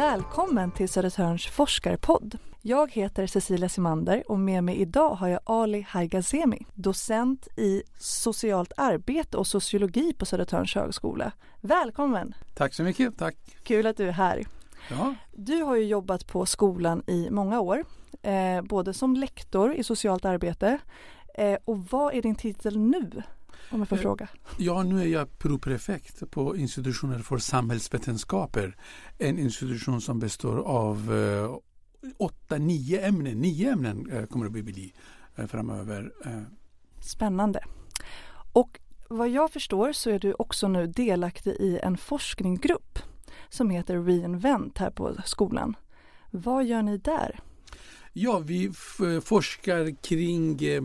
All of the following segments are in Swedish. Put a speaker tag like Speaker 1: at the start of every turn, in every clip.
Speaker 1: Välkommen till Södertörns forskarpodd. Jag heter Cecilia Simander och med mig idag har jag Ali Haigazemi, docent i socialt arbete och sociologi på Södertörns högskola. Välkommen!
Speaker 2: Tack så mycket, tack!
Speaker 1: Kul att du är här.
Speaker 2: Ja.
Speaker 1: Du har ju jobbat på skolan i många år, eh, både som lektor i socialt arbete eh, och vad är din titel nu? Om jag får
Speaker 2: Eh,
Speaker 1: fråga.
Speaker 2: ja, nu är jag proprefekt på institutionen för samhällsvetenskaper. En institution som består av eh, åtta, nio ämnen. Nio ämnen eh, kommer det att bli eh, framöver. Eh,
Speaker 1: Spännande. Och vad jag förstår så är du också nu delaktig i en forskningsgrupp som heter Reinvent här på skolan. Vad gör ni där?
Speaker 2: Ja, vi forskar kring eh,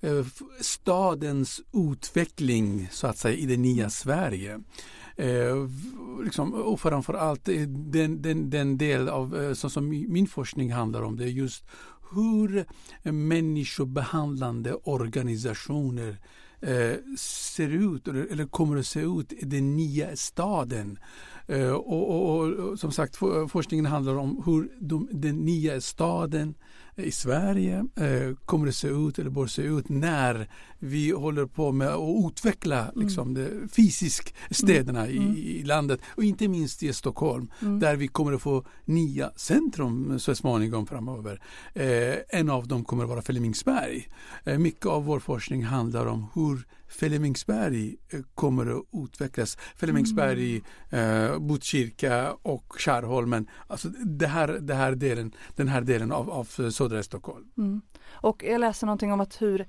Speaker 2: eh, stadens utveckling så att säga i det nya Sverige. Eh, liksom, och framförallt eh, den, den, den del av eh, så som mi- min forskning handlar om det är just hur eh, människobehandlande organisationer eh, ser ut eller, eller kommer att se ut i den nya staden. Eh, och, och, och som sagt for, forskningen handlar om hur de, den nya staden i Sverige eh, kommer att se ut eller bör se ut när vi håller på med att utveckla liksom, de fysisk städerna
Speaker 1: Mm.
Speaker 2: i, i landet och inte minst i Stockholm
Speaker 1: Mm.
Speaker 2: där vi kommer att få nya centrum så småningom framöver. Eh, en av dem kommer att vara Flemingsberg. Eh, mycket av vår forskning handlar om hur Flemingsberg eh, kommer att utvecklas. Flemingsberg, eh, Botkyrka och Skärholmen. Alltså det här, det här delen, den här delen av, av södra Stockholm.
Speaker 1: Mm. Och jag läste någonting om att hur,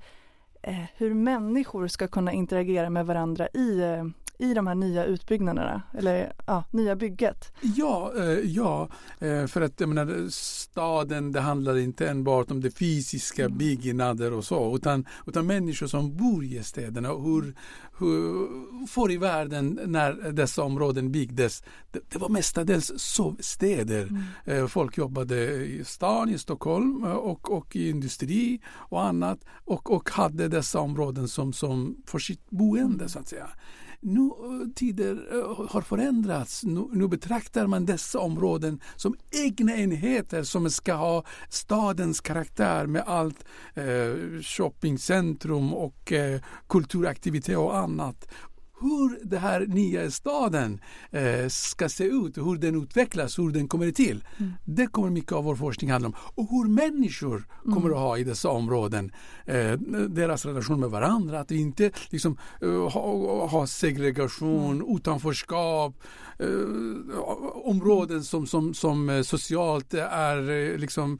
Speaker 1: eh, hur människor ska kunna interagera med varandra i, eh, i de här nya utbyggnaderna, eller ja, nya bygget.
Speaker 2: Ja, eh, ja eh, för att jag menar, staden det handlar inte enbart om det fysiska
Speaker 1: Mm.
Speaker 2: byggnader och så utan, utan människor som bor i städerna och hur, hur förr i världen när dessa områden byggdes det, det var mestadels sovstäder.
Speaker 1: Mm.
Speaker 2: Eh, Folk jobbade i stan, i Stockholm och, och i industri och annat och, och hade dessa områden som, som för sitt boende så att säga. Nu eh, tider eh, har förändrats. Nu, nu betraktar man dessa områden som egna enheter som ska ha stadens karaktär med allt eh, shoppingcentrum och eh, kulturaktivitet och annat. Hur det här nya staden eh, ska se ut, hur den utvecklas, hur den kommer till.
Speaker 1: Mm.
Speaker 2: Det kommer mycket av vår forskning handla om. Och hur människor kommer
Speaker 1: Mm.
Speaker 2: att ha i dessa områden. Eh, deras relation med varandra. Att vi inte liksom, eh, ha, ha segregation, utanförskap. Eh, områden som, som, som eh, socialt är eh, liksom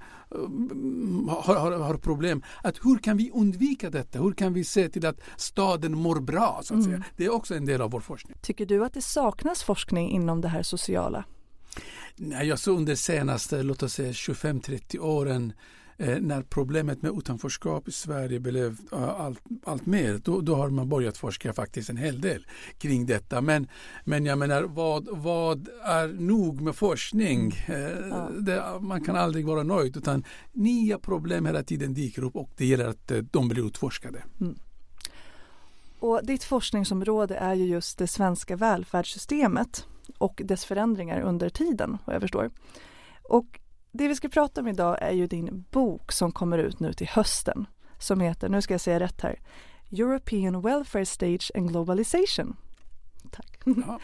Speaker 2: har, har, har problem. Att hur kan vi undvika detta? Hur kan vi se till att staden mår bra? Så att säga?
Speaker 1: Mm.
Speaker 2: Det är också en del av vår forskning.
Speaker 1: Tycker du att det saknas forskning inom det här sociala?
Speaker 2: Nej, jag såg under senaste, låt oss säga 25-30 åren eh, när problemet med utanförskap i Sverige blev eh, allt, allt mer, då, då har man börjat forska faktiskt en hel del kring detta. Men, men jag menar, vad, vad är nog med forskning? Eh,
Speaker 1: Ja.
Speaker 2: det, man kan aldrig vara nöjd utan nya problem hela tiden dyker upp och det gäller att eh, de blir utforskade.
Speaker 1: Och ditt forskningsområde är ju just det svenska välfärdssystemet och dess förändringar under tiden, vad jag förstår. Och det vi ska prata om idag är ju din bok som kommer ut nu till hösten som heter, nu ska jag säga rätt här, European Welfare Stage and Globalization. Tack.
Speaker 2: Ja.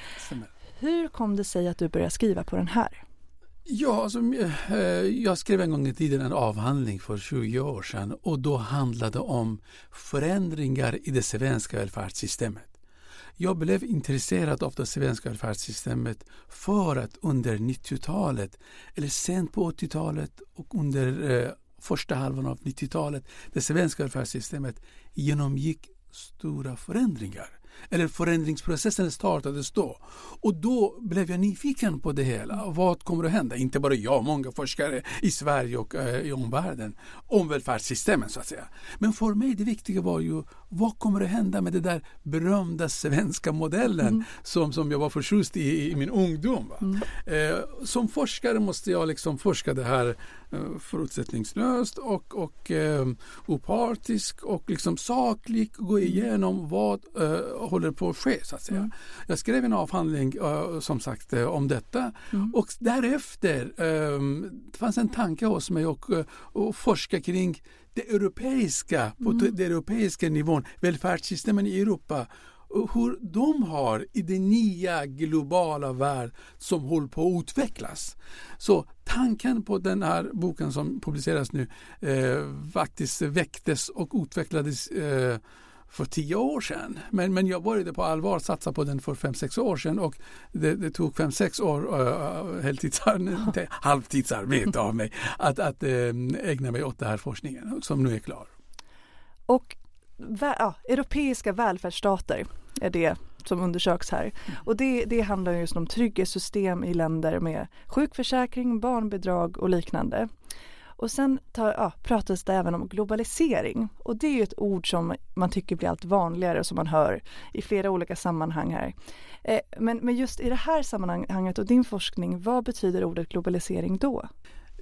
Speaker 1: Hur kom det sig att du började skriva på den här?
Speaker 2: Ja, alltså, eh, jag skrev en gång i tiden en avhandling för 20 år sedan och då handlade det om förändringar i det svenska välfärdssystemet. Jag blev intresserad av det svenska välfärdssystemet för att under 90-talet eller sent på 80-talet och under eh, första halvan av 90-talet det svenska välfärdssystemet genomgick stora förändringar. Eller förändringsprocessen startades då. Och då blev jag nyfiken på det hela. Vad kommer att hända? Inte bara jag, många forskare i Sverige och eh, i omvärlden om välfärdssystemen så att säga. Men för mig det viktiga var ju vad kommer att hända med den där berömda svenska modellen
Speaker 1: Mm.
Speaker 2: som, som jag var förtjust i i min ungdom.
Speaker 1: Mm.
Speaker 2: Eh, som forskare måste jag liksom forska det här förutsättningslöst och, och eh, opartisk och liksom saklig gå mm. igenom vad eh, håller på att ske så att säga. Mm. Jag skrev en avhandling eh, som sagt eh, om detta mm. och därefter eh, det fanns en tanke hos mig och, och forska kring det europeiska, på mm. den europeiska nivån, välfärdssystemen i Europa hur de har i den nya globala värld som håller på att utvecklas. Så tanken på den här boken som publiceras nu eh, faktiskt väcktes och utvecklades eh, för tio år sedan. Men, men jag började på allvar satsa på den för fem, sex år sedan och det, det tog fem, sex år uh, heltidsar, halvtidsarbete av mig att, att uh, ägna mig åt den här forskningen som nu är klar.
Speaker 1: Och ja, europeiska välfärdsstater är det som undersöks här. Mm. Och det, det handlar just om trygghetssystem i länder med sjukförsäkring, barnbidrag och liknande. Och sen tar, ja, pratas det även om globalisering och det är ju ett ord som man tycker blir allt vanligare som man hör i flera olika sammanhang här. Eh, men, men just i det här sammanhanget och din forskning, vad betyder ordet globalisering då?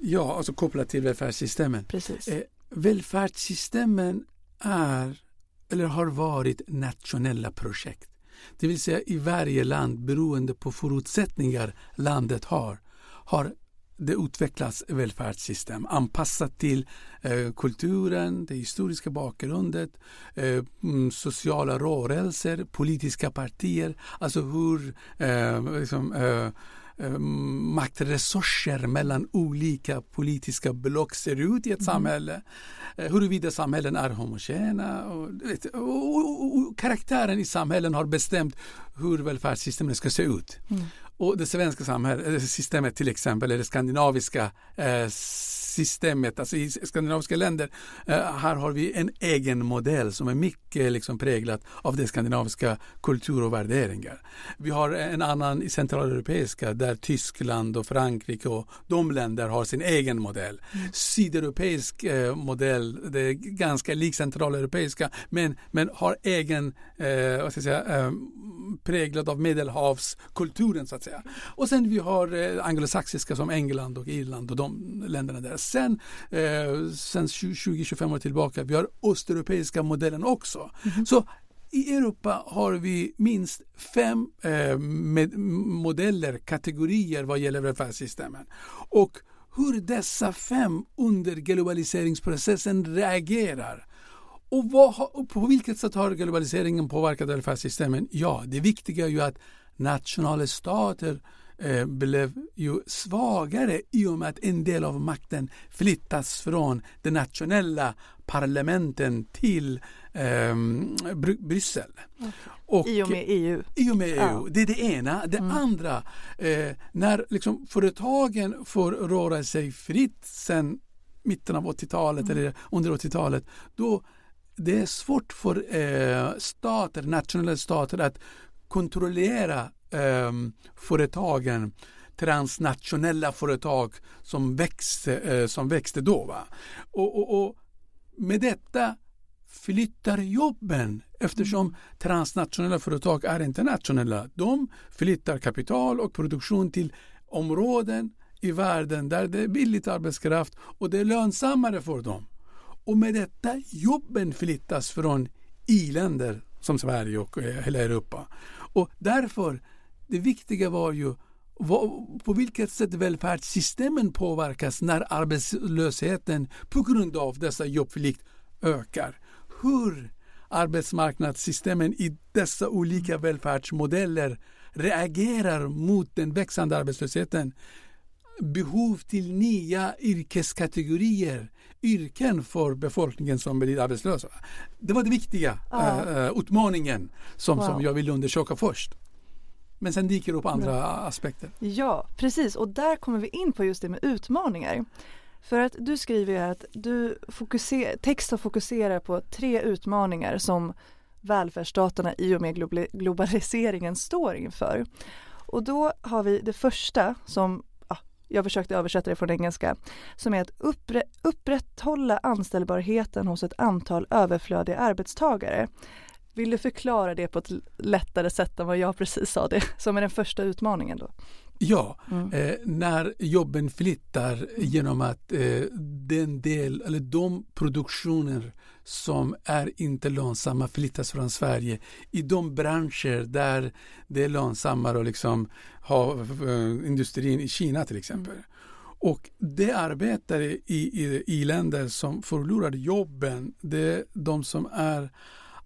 Speaker 2: Ja, alltså kopplat till välfärdssystemen.
Speaker 1: Precis.
Speaker 2: Eh, välfärdssystemen är eller har varit nationella projekt. Det vill säga i varje land beroende på förutsättningar landet har, har det utvecklats välfärdssystem anpassat till eh, kulturen, det historiska bakgrunden, eh, mm, sociala rörelser, politiska partier, alltså hur eh, liksom, eh, Eh, maktresurser mellan olika politiska block ser ut i ett mm. samhälle. Eh, huruvida samhällen är homogena och, och, och, och, karaktären i samhällen har bestämt hur välfärdssystemen ska se ut. Mm. Och det svenska samhället, systemet till exempel, eller det skandinaviska eh, systemet, alltså i skandinaviska länder, eh, här har vi en egen modell som är mycket liksom präglad av det skandinaviska kultur och värderingar. Vi har en annan i centraleuropeiska där Tyskland och Frankrike och de länder har sin egen modell. Mm. Sydeuropeisk eh, modell, det är ganska lik centraleuropeiska men, men har egen, eh, vad ska jag säga, eh, präglad av medelhavskulturen så att säga. Och sen vi har eh, anglosaxiska som England och Irland och de länderna där. Sen, eh, sen 20-25 år tillbaka, vi har östeuropeiska modellen också. Mm. Så i Europa har vi minst fem eh, modeller, kategorier vad gäller välfärdssystemen. Och hur dessa fem under globaliseringsprocessen reagerar och, vad, på vilket sätt har globaliseringen påverkat välfärdssystemen? Ja, det viktiga är ju att nationalstater eh, blev ju svagare i och med att en del av makten flyttas från de nationella parlamenten till eh, Bry Bryssel.
Speaker 1: Och, I och med EU?
Speaker 2: I och med EU. Ja. Det är det ena. Det mm. andra, eh, när liksom företagen får röra sig fritt sen mitten av 80-talet mm. eller under 80-talet, då det är svårt för eh, stater, nationella stater att kontrollera eh, företagen transnationella företag som växte, eh, som växte då. Va? Och, och, och, med detta flyttar jobben eftersom mm. transnationella företag är internationella. De flyttar kapital och produktion till områden i världen där det är billigt arbetskraft och det är lönsammare för dem. Och med detta jobben flyttas från i-länder som Sverige och eh, hela Europa. Och därför, det viktiga var ju på vilket sätt välfärdssystemen påverkas när arbetslösheten på grund av dessa jobbflykt ökar. Hur arbetsmarknadssystemen i dessa olika välfärdsmodeller reagerar mot den växande arbetslösheten. Behov till nya yrkeskategorier, yrken för befolkningen som blir arbetslösa. Det var det viktiga ja. uh, utmaningen som, wow. som jag ville undersöka först. Men sen dyker det upp andra ja. aspekter.
Speaker 1: Ja, precis och där kommer vi in på just det med utmaningar. För att du skriver ju att du fokuser, texten fokuserar på tre utmaningar som välfärdsstaterna i och med globaliseringen står inför. Och då har vi det första som jag försökte översätta det från engelska, som är att uppre, upprätthålla anställbarheten hos ett antal överflödiga arbetstagare. Vill du förklara det på ett lättare sätt än vad jag precis sa det, som är den första utmaningen då?
Speaker 2: Ja, mm. eh, när jobben flyttar genom att eh, den del, eller de produktioner som är inte lönsamma flyttas från Sverige i de branscher där det är lönsammare att liksom ha eh, industrin i Kina till exempel. Mm. Och det arbetare i, i, i länder som förlorar jobben, det är de som är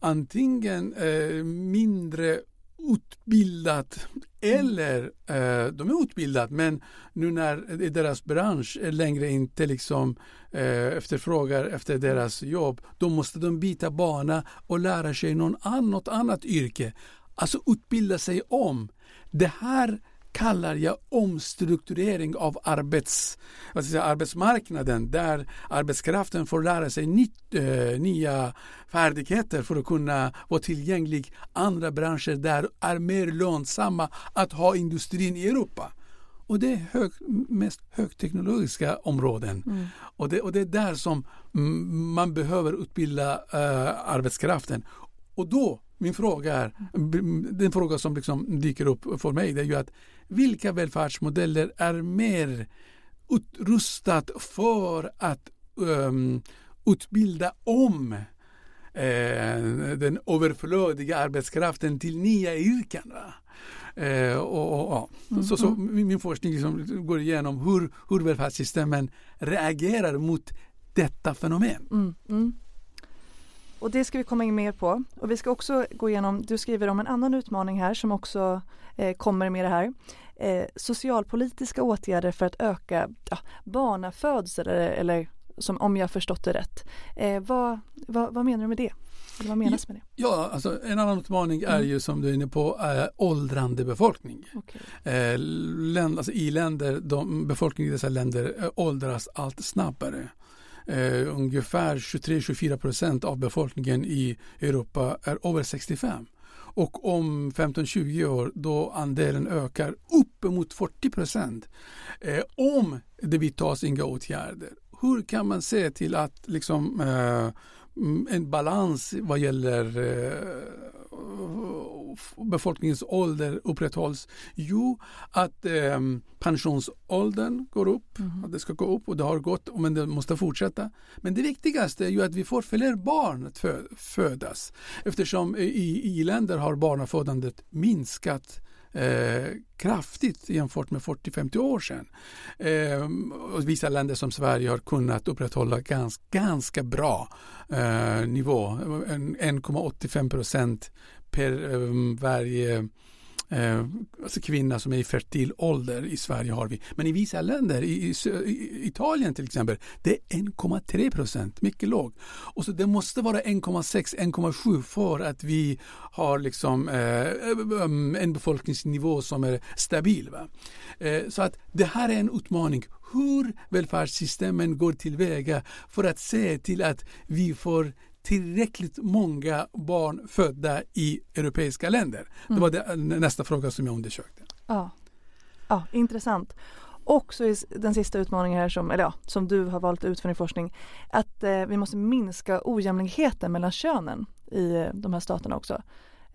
Speaker 2: antingen eh, mindre utbildat eller eh, de är utbildade men nu när deras bransch längre inte liksom eh, efterfrågar efter deras jobb då måste de byta bana och lära sig någon an, något annat yrke. Alltså utbilda sig om. Det här kallar jag omstrukturering av arbets, säga, arbetsmarknaden där arbetskraften får lära sig nytt, eh, nya färdigheter för att kunna vara tillgänglig andra branscher där är mer lönsamma att ha industrin i Europa. Och det är hög, mest högteknologiska områden. Mm. Och, det, och det är där som man behöver utbilda uh, arbetskraften. Och då, min fråga är, den fråga som liksom dyker upp för mig, det är ju att vilka välfärdsmodeller är mer utrustat för att um, utbilda om eh, den överflödiga arbetskraften till nya yrken. Eh, och, och, ja. mm, så, så mm. min forskning liksom går igenom hur, hur välfärdssystemen reagerar mot detta fenomen. Mm, mm.
Speaker 1: Och det ska vi komma in mer på. Och vi ska också gå igenom, du skriver om en annan utmaning här som också eh, kommer med det här. Eh, socialpolitiska åtgärder för att öka ja, barnafödsel eller, eller som, om jag förstått det rätt. Eh, vad, vad, vad, menar du med det? Eller vad menas med det?
Speaker 2: Ja, alltså en annan utmaning är mm. ju som du är inne på äh, åldrande befolkning. Okay. Eh, länd, alltså I länder, de, befolkningen i dessa länder äh, åldras allt snabbare eh, ungefär 23-24 procent av befolkningen i Europa är över 65. Och om 15-20 år då andelen ökar uppemot 40 procent. Eh, om det vidtas inga åtgärder. Hur kan man se till att liksom, eh, mm, en balans vad gäller eh, befolkningens ålder upprätthålls? Jo, att eh, pensionsåldern går upp, mm. att det ska gå upp och det har gått men det måste fortsätta. Men det viktigaste är ju att vi får fler barn att födas eftersom i, i länder har barnafödandet minskat eh, kraftigt jämfört med 40-50 år sedan. Eh, och vissa länder som Sverige har kunnat upprätthålla ganska, ganska bra eh, nivå, 1,85 procent per eh, varje eh, alltså kvinna som är i fertil ålder i Sverige har vi. Men i vissa länder, i, i, i Italien till exempel, det är 1,3 procent, mycket lågt. Och så det måste vara 1,6-1,7 för att vi har liksom eh, eh mm, en befolkningsnivå som är stabil. Va? Eh, så att det här är en utmaning hur välfärdssystemen går tillväga för att se till att vi får tillräckligt många barn födda i europeiska länder? Mm. Det var det, nästa fråga som jag undersökte.
Speaker 1: Ja, ja intressant. Och så är den sista utmaningen här som, eller ja, som du har valt ut för din forskning, att eh, vi måste minska ojämlikheten mellan könen i eh, de här staterna också.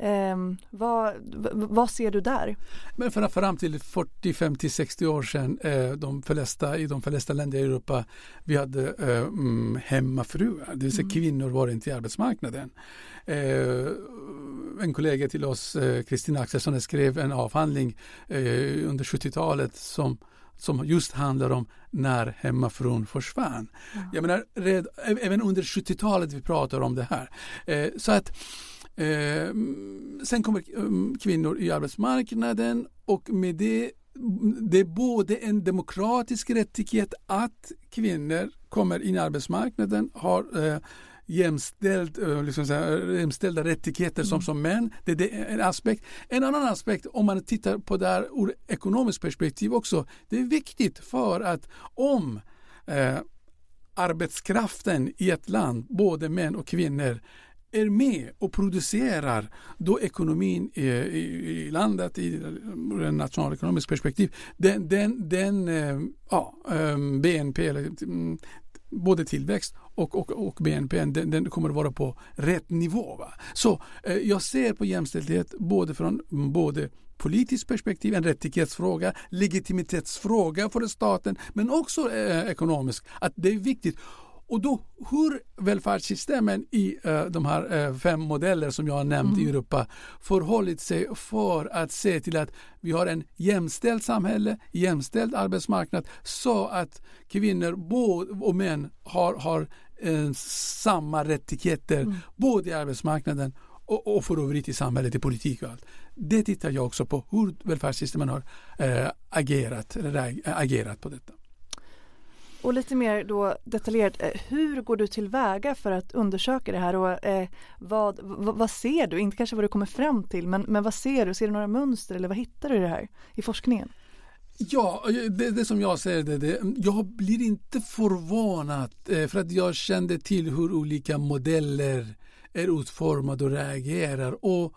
Speaker 1: Eh, vad, vad ser du där?
Speaker 2: Men för, fram till 40, 50, 60 år sedan eh, de flesta, i de flesta länder i Europa vi hade eh, mm, hemmafruar, det vill säga mm. kvinnor var inte i arbetsmarknaden. Eh, en kollega till oss, eh, Kristina Axelsson, skrev en avhandling eh, under 70-talet som som just handlar om när hemmafrun försvann. Ja. Jag menar, red, även under 70-talet vi pratar om det här. Eh, så att Eh, sen kommer um, kvinnor i arbetsmarknaden och med det det är både en demokratisk rättighet att kvinnor kommer in i arbetsmarknaden, har eh, jämställd, eh, liksom här, jämställda rättigheter som, mm. som män. Det, det, är en aspekt. En annan aspekt om man tittar på det här ur ekonomiskt perspektiv också. Det är viktigt för att om eh, arbetskraften i ett land, både män och kvinnor, är med och producerar då ekonomin i, i, i landet i ett nationalekonomiskt perspektiv, den, den, den eh, ja, ehm, BNP, eller, mm, både tillväxt och, och, och BNP den, den, kommer att vara på rätt nivå. Va? Så eh, jag ser på jämställdhet både från mm, både politiskt perspektiv, en rättighetsfråga, legitimitetsfråga för staten men också eh, ekonomiskt. Att det är viktigt. Och då hur välfärdssystemen i uh, de här uh, fem modeller som jag har nämnt mm. i Europa förhållit sig för att se till att vi har en jämställd samhälle, jämställd arbetsmarknad så att kvinnor både och män har, har uh, samma rättigheter mm. både i arbetsmarknaden och, och för övrigt i samhället, i politik och allt. Det tittar jag också på hur välfärdssystemen har agerat, agerat på detta.
Speaker 1: Och lite mer då detaljerat, eh, hur går du tillväga för att undersöka det här och eh, vad, vad, vad, ser du, inte kanske vad du kommer fram till, men, men vad ser du? Ser du några mönster eller vad hittar du i det här i forskningen?
Speaker 2: Ja, det, det som jag säger, det, det, jag blir inte förvånad eh, för att jag kände till hur olika modeller är utformade och reagerar. Och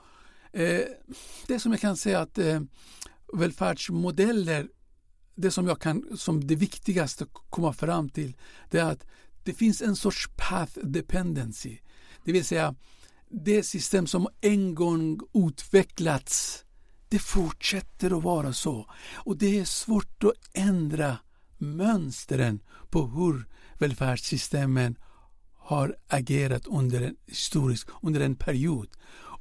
Speaker 2: eh, Det som jag kan säga att eh, välfärdsmodeller det som jag kan som det viktigaste komma fram till det är att det finns en sorts path dependency. Det vill säga det system som en gång utvecklats det fortsätter att vara så. Och det är svårt att ändra mönstren på hur välfärdssystemen har agerat under en historisk, under en period.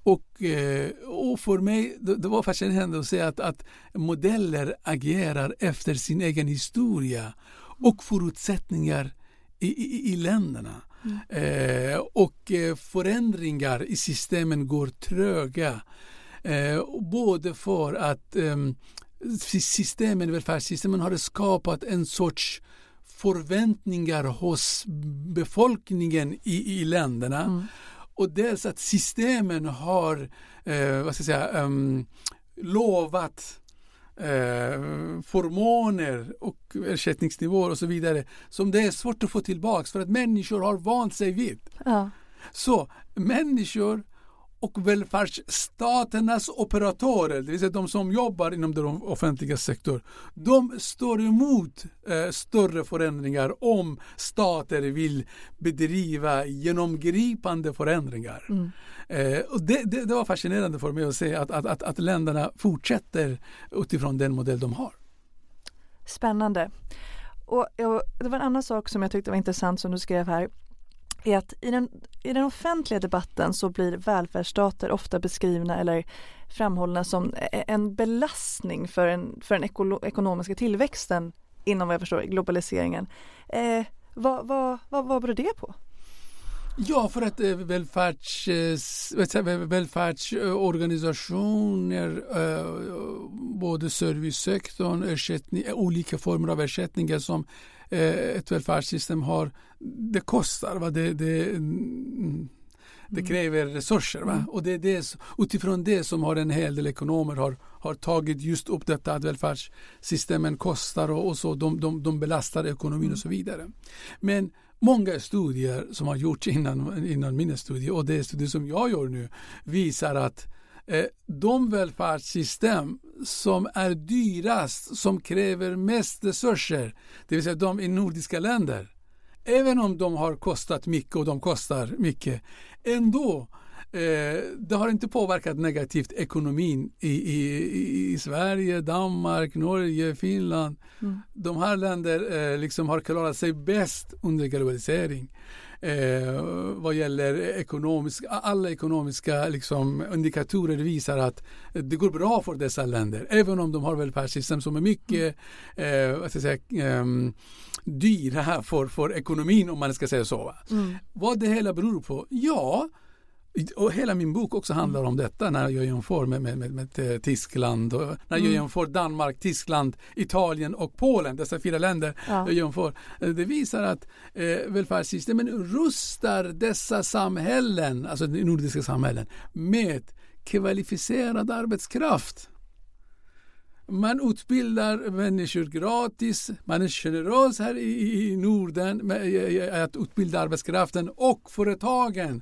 Speaker 2: Och, eh, och för mig det var fascinerande att se att, att modeller agerar efter sin egen historia och förutsättningar i, i, i länderna. Mm. Eh, och eh, förändringar i systemen går tröga. Eh, både för att eh, systemen, välfärdssystemen har skapat en sorts förväntningar hos befolkningen i, i länderna. Mm och dels att systemen har eh, vad ska jag säga, um, lovat eh, förmåner och ersättningsnivåer och så vidare som det är svårt att få tillbaks för att människor har vant sig vid. Ja. Så människor och välfärdsstaternas operatörer, det vill säga de som jobbar inom den offentliga sektorn, de står emot eh, större förändringar om stater vill bedriva genomgripande förändringar. Mm. Eh, och det, det, det, var fascinerande för mig att se att, att, att, att länderna fortsätter utifrån den modell de har.
Speaker 1: Spännande. Och, och, det var en annan sak som jag tyckte var intressant som du skrev här är att i den, i den offentliga debatten så blir välfärdsstater ofta beskrivna eller framhållna som e, e, en belastning för, en, för den ekonomiska tillväxten inom vad jag förstår globaliseringen. Eh, vad, vad, vad, vad beror det på?
Speaker 2: Ja, för att eh, välfärds, eh, välfärdsorganisationer, eh, både servicesektorn, olika former av ersättningar som ett välfärdssystem har, det kostar. Va? Det, det, mm, det mm. kräver resurser. Va? Mm. Och det är det, utifrån det som har en hel del ekonomer har, har tagit just upp detta att välfärdssystemen kostar och, och så, de, de, de belastar ekonomin och så vidare. Men många studier som har gjorts innan, innan mina studier och det studier som jag gör nu visar att eh, de välfärdssystem som är dyrast, som kräver mest resurser, det vill säga de i nordiska länder, även om de har kostat mycket och de kostar mycket, ändå Eh, det har inte påverkat negativt ekonomin i, i, i Sverige, Danmark, Norge, Finland. Mm. De här länderna eh, liksom har klarat sig bäst under globalisering. Eh, vad gäller ekonomisk, alla ekonomiska liksom, indikatorer visar att det går bra för dessa länder. Även om de har välfärdssystem som är mycket eh, vad ska jag säga, eh, dyra för, för ekonomin om man ska säga så. Mm. Vad det hela beror på? Ja, och hela min bok också handlar om detta när jag jämför med, med, med, med eh, Tyskland och när jag mm. jämför Danmark, Tyskland, Italien och Polen, dessa fyra länder. Ja. Jag jämför. Eh, det visar att eh, välfärdssystemen rustar dessa samhällen, alltså de nordiska samhällen, med kvalificerad arbetskraft. Man utbildar människor gratis, man är generös här i, i Norden med att utbilda arbetskraften och företagen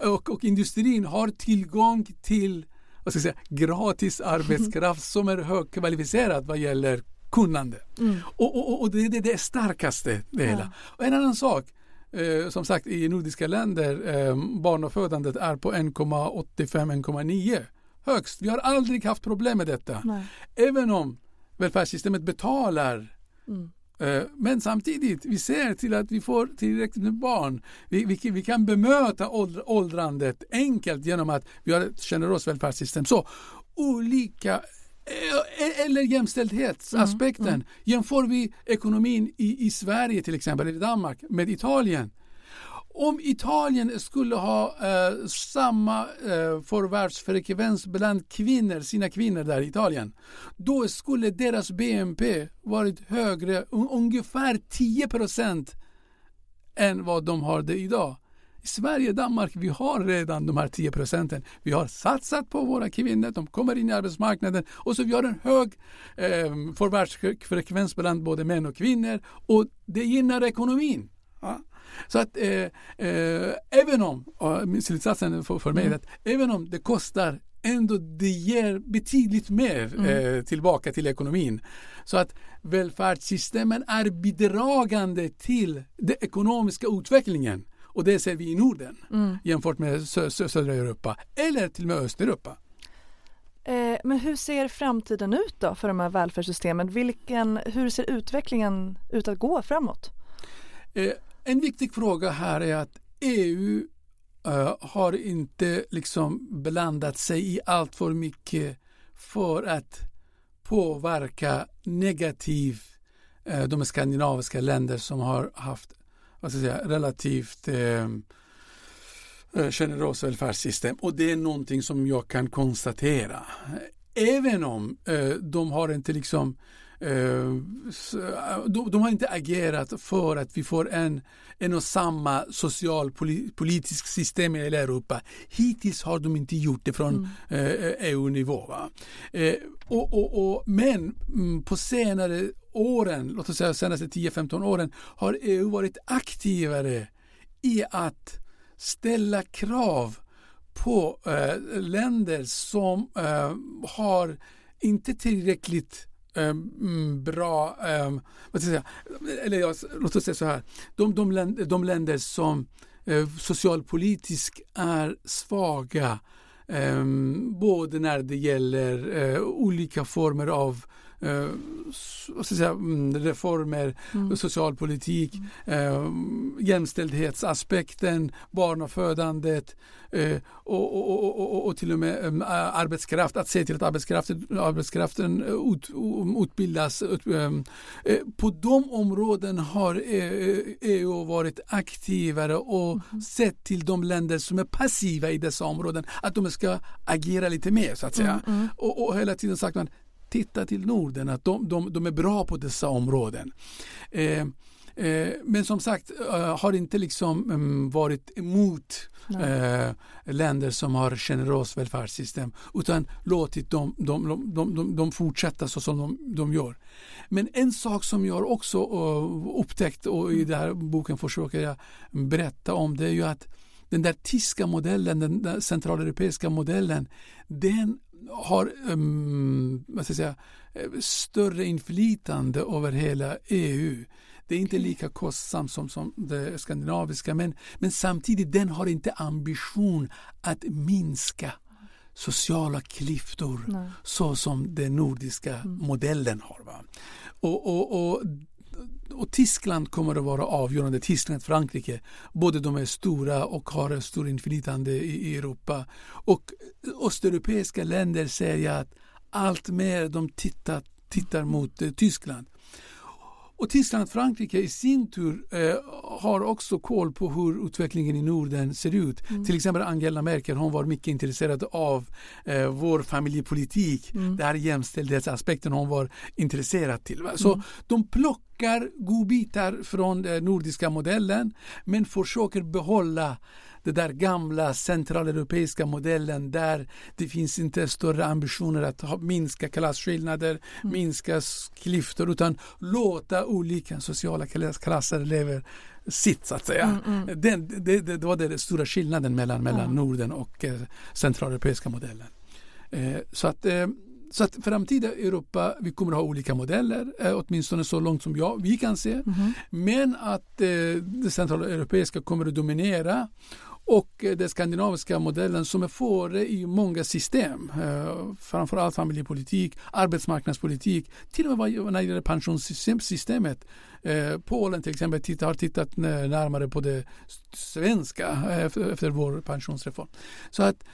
Speaker 2: och, och industrin har tillgång till vad ska säga, gratis arbetskraft som är högkvalificerad vad gäller kunnande. Mm. Och, och, och det, det, det är starkaste det hela. Och en annan sak, eh, som sagt i nordiska länder eh, barnafödandet är på 1,85-1,9 högst. Vi har aldrig haft problem med detta.
Speaker 1: Nej.
Speaker 2: Även om välfärdssystemet betalar
Speaker 1: Mm.
Speaker 2: Eh, Men samtidigt, vi ser till att vi får tillräckligt med barn. Vi, vi, vi kan bemöta åldr- åldrandet enkelt genom att vi har ett generöst välfärdssystem. Så olika eh, eller jämställdhetsaspekten.
Speaker 1: Mm, mm.
Speaker 2: Jämför vi ekonomin i, i Sverige till exempel, eller Danmark, med Italien. Om Italien skulle ha eh, samma eh, förvärvsfrekvens bland kvinnor, sina kvinnor där i Italien, då skulle deras BNP varit högre, un- ungefär 10 procent än vad de har det idag. I Sverige och Danmark vi har redan de här 10 procenten. Vi har satsat på våra kvinnor, de kommer in i arbetsmarknaden och så vi har en hög eh, förvärvsfrekvens bland både män och kvinnor och det gynnar ekonomin. Ja. Så att eh, eh, även om, slutsatsen för, för mig
Speaker 1: Mm.
Speaker 2: att även om det kostar ändå det ger betydligt mer
Speaker 1: Mm.
Speaker 2: eh, tillbaka till ekonomin. Så att välfärdssystemen är bidragande till den ekonomiska utvecklingen. Och det ser vi i Norden
Speaker 1: Mm.
Speaker 2: jämfört med sö- sö- södra Europa eller till och med Östeuropa.
Speaker 1: Eh, men hur ser framtiden ut då för de här välfärdssystemen? Vilken, hur ser utvecklingen ut att gå framåt?
Speaker 2: Eh, en viktig fråga här är att EU eh, har inte liksom blandat sig i allt för mycket för att påverka negativt de skandinaviska länder som har haft vad ska jag säga, relativt eh, generösa välfärdssystem och det är någonting som jag kan konstatera. Även om eh, de har inte liksom eh, de, de har inte agerat för att vi får en, en och samma socialpolitisk system i hela Europa. Hittills har de inte gjort det från
Speaker 1: Mm.
Speaker 2: eh, EU-nivå. Eh, och, och, och, men mm, på senare åren, låt oss säga senaste 10-15 åren, har EU varit aktivare i att ställa krav på eh, länder som eh, har inte tillräckligt eh, bra, eh, vad ska jag säga, eller jag, låt oss säga så här, de, de, länder, de länder som eh, socialpolitiskt är svaga, eh, både när det gäller eh, olika former av eh, s- vad ska jag säga, mm, reformer,
Speaker 1: Mm.
Speaker 2: socialpolitik, eh, jämställdhetsaspekten, barnafödandet eh, och, och, och, och, till och med eh, arbetskraft, att se till att arbetskraften, arbetskraften eh, ut, utbildas. Ut, eh, eh, på de områden har eh, EU varit aktivare och sett till de länder som är passiva i dessa områden att de ska agera lite mer så att säga.
Speaker 1: Mm, mm.
Speaker 2: Och, och hela tiden sagt man titta till Norden, att de, de, de är bra på dessa områden. Eh, eh, men som sagt eh, har inte liksom mm, varit emot
Speaker 1: Nej.
Speaker 2: eh, länder som har generöst välfärdssystem utan låtit dem, de, de, de, de, de fortsätta så som de, gör. Men en sak som jag också upptäckt och i den här boken försöker jag berätta om det är ju att den där tyska modellen, den där centraleuropeiska modellen, den har um, vad ska jag säga, eh, större inflytande över hela EU. Det är inte lika kostsamt som, som det skandinaviska men, men samtidigt den har inte ambition att minska sociala klyftor
Speaker 1: Nej.
Speaker 2: så som den nordiska modellen har. Va? Och, och, och, och Tyskland kommer att vara avgörande, Tyskland och Frankrike. Båda de är stora och har ett stort inflytande i, i Europa. Och östeuropeiska länder säger att allt mer de tittar, tittar mot eh, Tyskland. Och Tyskland och Frankrike i sin tur eh, har också koll på hur utvecklingen i Norden ser ut.
Speaker 1: Mm.
Speaker 2: Till exempel Angela Merkel, hon var mycket intresserad av eh, vår familjepolitik.
Speaker 1: Mm.
Speaker 2: Det här jämställdhetsaspekten hon var intresserad till. Va? Så
Speaker 1: Mm.
Speaker 2: de plockar godbitar från den nordiska modellen men försöker behålla den där gamla centraleuropeiska modellen där det finns inte större ambitioner att ha, minska klasskillnader, minska s- klyftor utan låta olika sociala klass- klasser leva sitt så att säga.
Speaker 1: Mm, mm.
Speaker 2: Den, det, det, det var den stora skillnaden mellan, mellan. Norden och eh, centraleuropeiska modellen. Eh, så att eh, så att framtida Europa, vi kommer att ha olika modeller, eh, åtminstone så långt som jag, vi kan se.
Speaker 1: Mhm.
Speaker 2: Men att eh, det centrala europeiska kommer att dominera och eh, den skandinaviska modellen som är före i många system, eh, framförallt familjepolitik, arbetsmarknadspolitik, till och med när det gäller pensionssystemet. Eh, Polen till exempel har tittat närmare på det svenska eh, efter, vår pensionsreform. Så att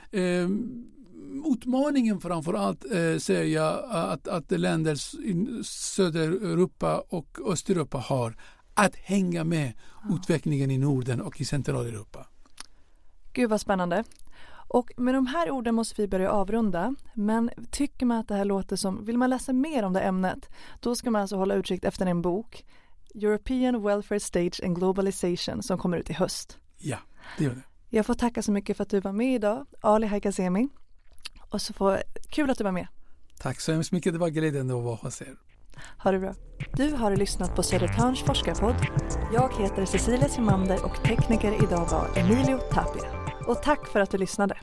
Speaker 2: utmaningen framför allt eh, ser jag att, att länder i södra Europa och Östeuropa har att hänga med utvecklingen i Norden och i Centraleuropa.
Speaker 1: Gud vad spännande. Och med de här orden måste vi börja avrunda. Men tycker man att det här låter som, vill man läsa mer om det ämnet, då ska man alltså hålla utkik efter en bok, European Welfare Stage and Globalization, som kommer ut i höst.
Speaker 2: Ja, det gör det.
Speaker 1: Jag får tacka så mycket för att du var med idag, Ali Haikazemi. Och så får, kul att du var med.
Speaker 2: Tack så hemskt mycket. Det var glädjande att vara hos er.
Speaker 1: Ha det bra. Du har lyssnat på Södertörns forskarpodd. Jag heter Cecilia Simander och tekniker idag var Emilio Tapia. Och tack för att du lyssnade.